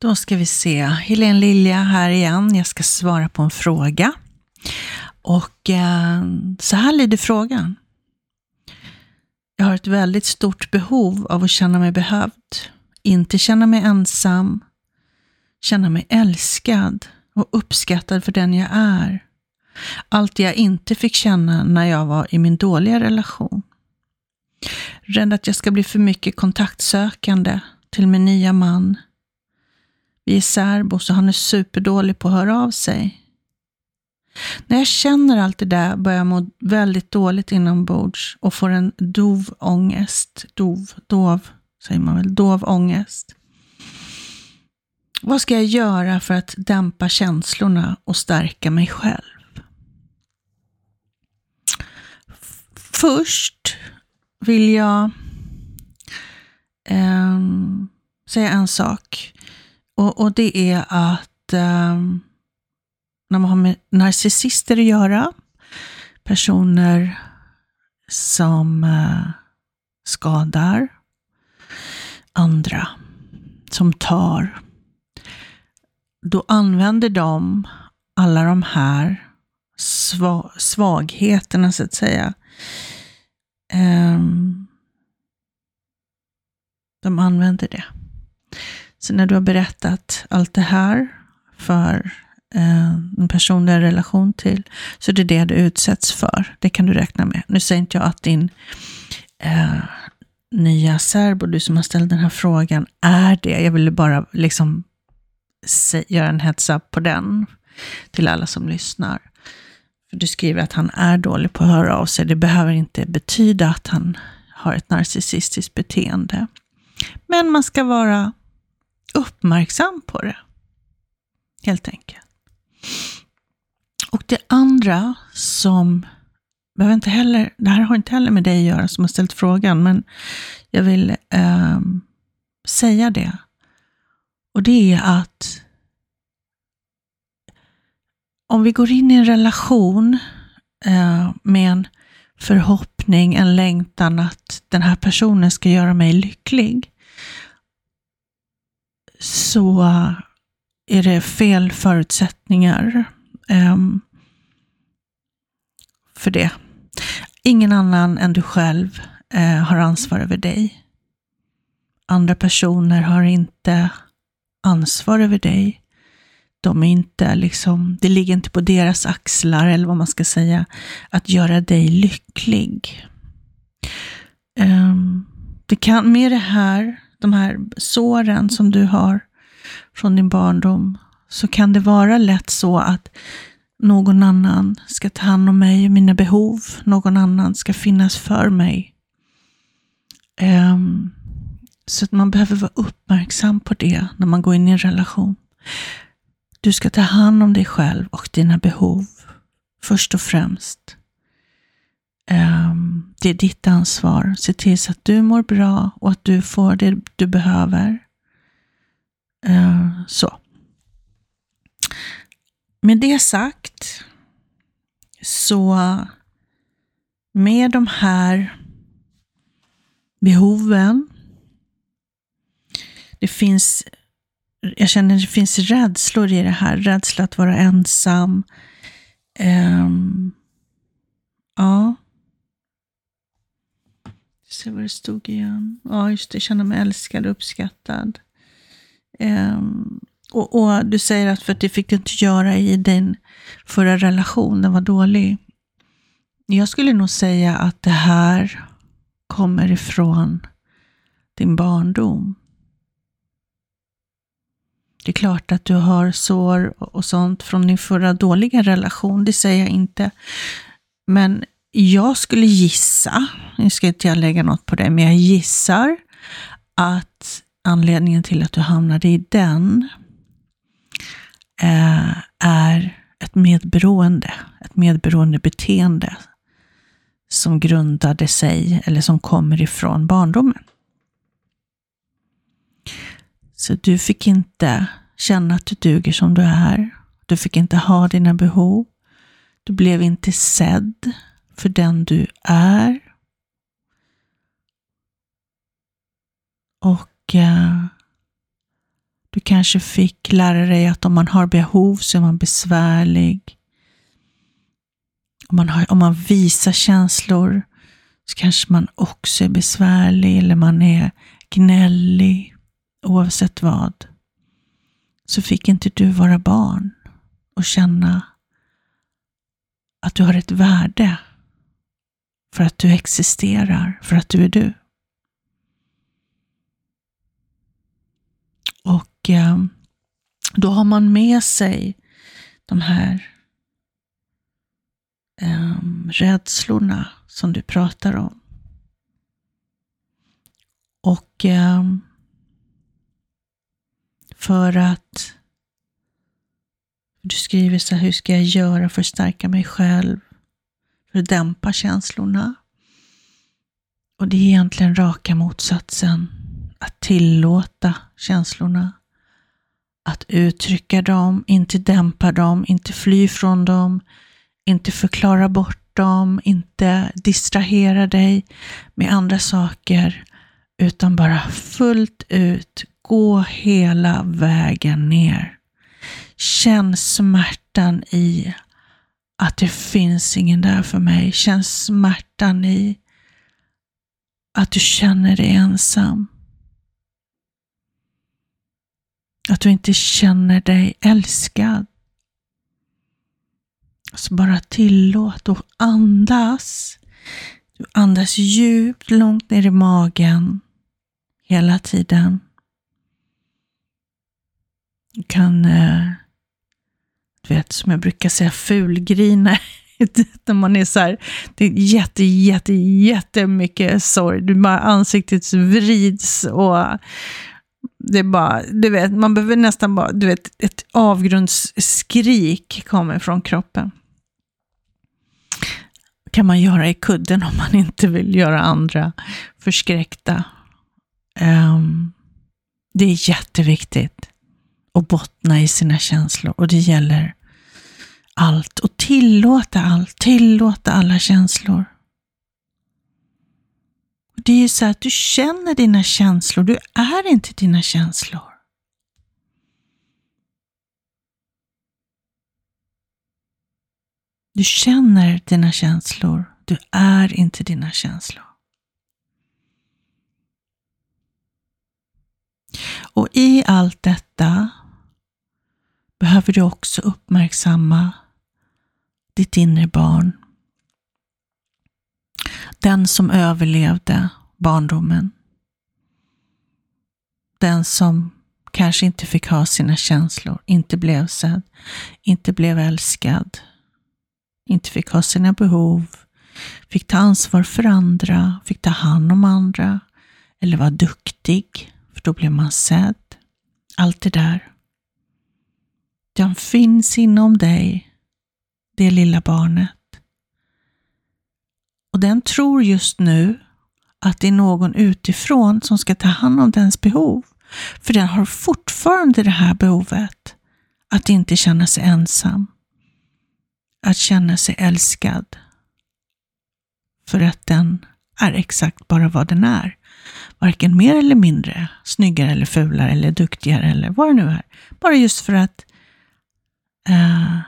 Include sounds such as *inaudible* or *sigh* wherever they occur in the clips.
Då ska vi se. Helene Lilja här igen. Jag ska svara på en fråga. Och eh, så här lyder frågan. Jag har ett väldigt stort behov av att känna mig behövd. Inte känna mig ensam. Känna mig älskad och uppskattad för den jag är. Allt jag inte fick känna när jag var i min dåliga relation. Rädd att jag ska bli för mycket kontaktsökande till min nya man. Vi är särbos och han är superdålig på att höra av sig. När jag känner allt det där börjar jag må väldigt dåligt inombords och får en dov ångest. Dov, dov, säger man väl, dov ångest. Vad ska jag göra för att dämpa känslorna och stärka mig själv? Först vill jag eh, säga en sak. Och, och det är att um, när man har med narcissister att göra, personer som uh, skadar andra, som tar, då använder de alla de här svagheterna, så att säga. Um, de använder det. Så när du har berättat allt det här för eh, en person du har relation till, så är det det du utsätts för. Det kan du räkna med. Nu säger inte jag att din eh, nya särbo, du som har ställt den här frågan, är det. Jag ville bara liksom göra en heads up på den till alla som lyssnar. För du skriver att han är dålig på att höra av sig. Det behöver inte betyda att han har ett narcissistiskt beteende. Men man ska vara uppmärksam på det. Helt enkelt. Och det andra som behöver inte heller, det här har inte heller med dig att göra som har ställt frågan, men jag vill eh, säga det. Och det är att om vi går in i en relation eh, med en förhoppning, en längtan att den här personen ska göra mig lycklig, så är det fel förutsättningar um, för det. Ingen annan än du själv uh, har ansvar över dig. Andra personer har inte ansvar över dig. De är inte liksom, det ligger inte på deras axlar, eller vad man ska säga, att göra dig lycklig. Um, det kan, med det här, de här såren som du har från din barndom, så kan det vara lätt så att någon annan ska ta hand om mig och mina behov. Någon annan ska finnas för mig. Um, så att man behöver vara uppmärksam på det när man går in i en relation. Du ska ta hand om dig själv och dina behov först och främst. Ehm, det är ditt ansvar. Se till så att du mår bra och att du får det du behöver. Ehm, så. Med det sagt, så med de här behoven, det finns jag känner att det finns rädslor i det här. Rädsla att vara ensam. Um, ja. Se vad det stod igen. Ja, just det. Känna mig älskad och uppskattad. Um, och, och, du säger att för att det fick du inte göra i din förra relation, den var dålig. Jag skulle nog säga att det här kommer ifrån din barndom. Det är klart att du har sår och sånt från din förra dåliga relation, det säger jag inte. Men jag skulle gissa, nu ska inte jag lägga något på det, men jag gissar att anledningen till att du hamnade i den eh, är ett medberoende, ett medberoende beteende som grundade sig eller som kommer ifrån barndomen. Så du fick inte känna att du duger som du är. Du fick inte ha dina behov. Du blev inte sedd för den du är. Och eh, du kanske fick lära dig att om man har behov så är man besvärlig. Om man, har, om man visar känslor så kanske man också är besvärlig eller man är gnällig. Oavsett vad så fick inte du vara barn och känna att du har ett värde för att du existerar, för att du är du. Och eh, då har man med sig de här eh, rädslorna som du pratar om. Och eh, för att du skriver så här, hur ska jag göra för att stärka mig själv? För att dämpa känslorna. Och det är egentligen raka motsatsen. Att tillåta känslorna. Att uttrycka dem, inte dämpa dem, inte fly från dem, inte förklara bort dem, inte distrahera dig med andra saker, utan bara fullt ut gå hela vägen ner. Känn smärtan i att det finns ingen där för mig. Känn smärtan i att du känner dig ensam. Att du inte känner dig älskad. Så bara tillåt och andas. Du andas djupt, långt ner i magen hela tiden. Du kan, eh, vet som jag brukar säga, fulgrina. *laughs* När man är så här, det är jätte, jätte, jättemycket sorg. Du bara, ansiktet vrids och det är bara, du vet, man behöver nästan bara, du vet, ett avgrundsskrik kommer från kroppen. kan man göra i kudden om man inte vill göra andra förskräckta. Um, det är jätteviktigt och bottna i sina känslor. Och det gäller allt. Och tillåta allt. Tillåta alla känslor. Och det är ju så att du känner dina känslor. Du är inte dina känslor. Du känner dina känslor. Du är inte dina känslor. Och i allt detta behöver du också uppmärksamma ditt inre barn. Den som överlevde barndomen. Den som kanske inte fick ha sina känslor, inte blev sedd, inte blev älskad, inte fick ha sina behov, fick ta ansvar för andra, fick ta hand om andra eller var duktig, för då blev man sedd. Allt det där. Den finns inom dig, det lilla barnet. Och den tror just nu att det är någon utifrån som ska ta hand om dens behov. För den har fortfarande det här behovet att inte känna sig ensam. Att känna sig älskad. För att den är exakt bara vad den är. Varken mer eller mindre, snyggare eller fulare eller duktigare eller vad det nu är. Bara just för att Eh,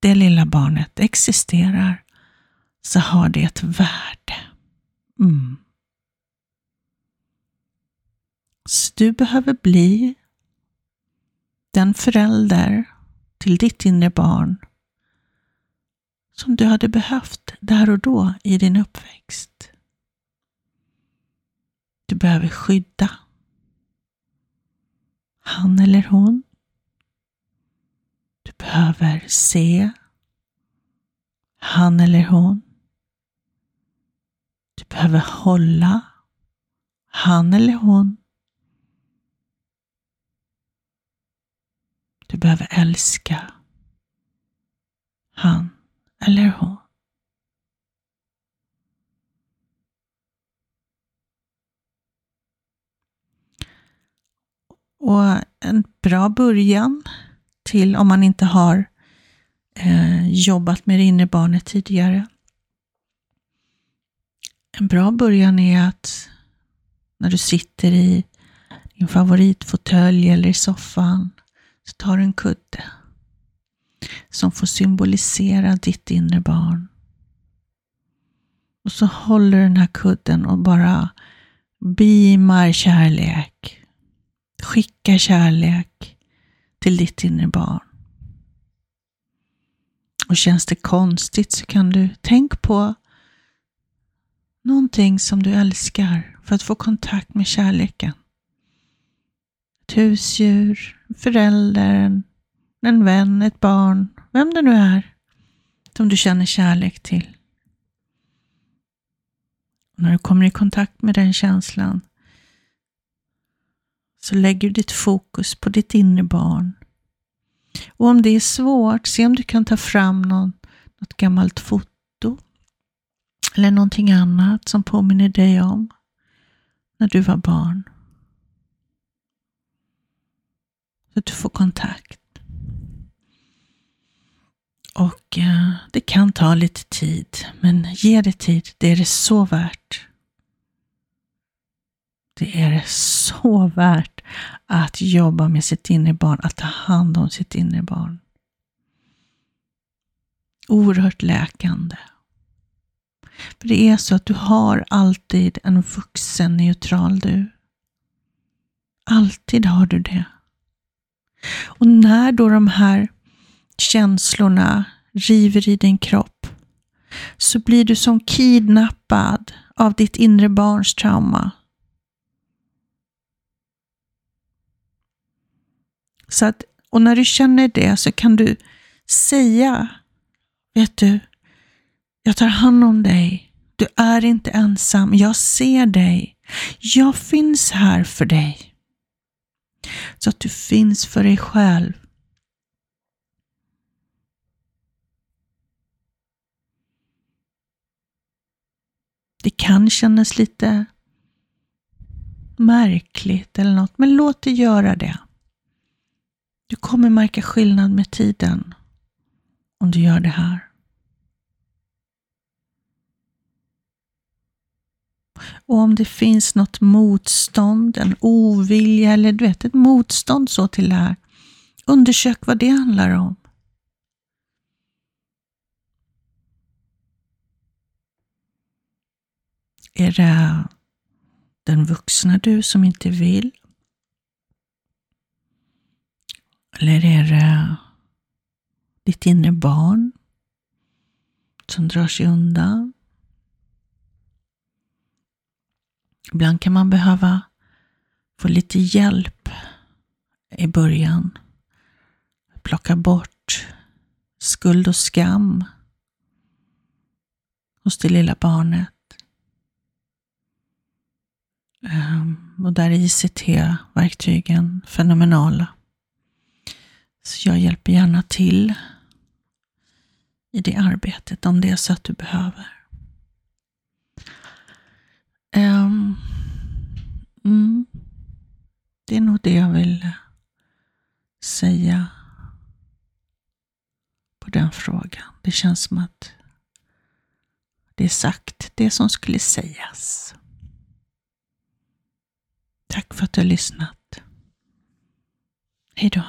det lilla barnet existerar så har det ett värde. Mm. Så du behöver bli den förälder till ditt inre barn som du hade behövt där och då i din uppväxt. Du behöver skydda han eller hon behöver se han eller hon. Du behöver hålla han eller hon. Du behöver älska han eller hon. Och en bra början till om man inte har eh, jobbat med det inre barnet tidigare. En bra början är att när du sitter i din favoritfåtölj eller i soffan, så tar du en kudde som får symbolisera ditt inre barn. Och så håller den här kudden och bara beamar kärlek. Skickar kärlek till ditt inre barn. Och känns det konstigt så kan du tänka på någonting som du älskar för att få kontakt med kärleken. Ett husdjur, förälder, en vän, ett barn, vem det nu är som du känner kärlek till. Och när du kommer i kontakt med den känslan så lägger du ditt fokus på ditt inre barn. Och om det är svårt, se om du kan ta fram någon, något gammalt foto eller någonting annat som påminner dig om när du var barn. Så att du får kontakt. Och eh, det kan ta lite tid, men ge det tid. Det är det så värt. Det är det så värt att jobba med sitt inre barn, att ta hand om sitt inre barn. Oerhört läkande. För det är så att du har alltid en vuxen neutral du. Alltid har du det. Och när då de här känslorna river i din kropp så blir du som kidnappad av ditt inre barns trauma. Så att, och när du känner det så kan du säga, vet du, jag tar hand om dig. Du är inte ensam. Jag ser dig. Jag finns här för dig. Så att du finns för dig själv. Det kan kännas lite märkligt eller något, men låt det göra det. Du kommer märka skillnad med tiden om du gör det här. Och om det finns något motstånd, en ovilja eller du vet, ett motstånd så till det här, undersök vad det handlar om. Är det den vuxna du som inte vill? Eller är det ditt inre barn som drar sig undan? Ibland kan man behöva få lite hjälp i början. Plocka bort skuld och skam hos det lilla barnet. Ehm, och där är ICT-verktygen fenomenala. Så jag hjälper gärna till i det arbetet om det är så att du behöver. Um, mm, det är nog det jag vill säga på den frågan. Det känns som att det är sagt, det som skulle sägas. Tack för att du har lyssnat. Hej då.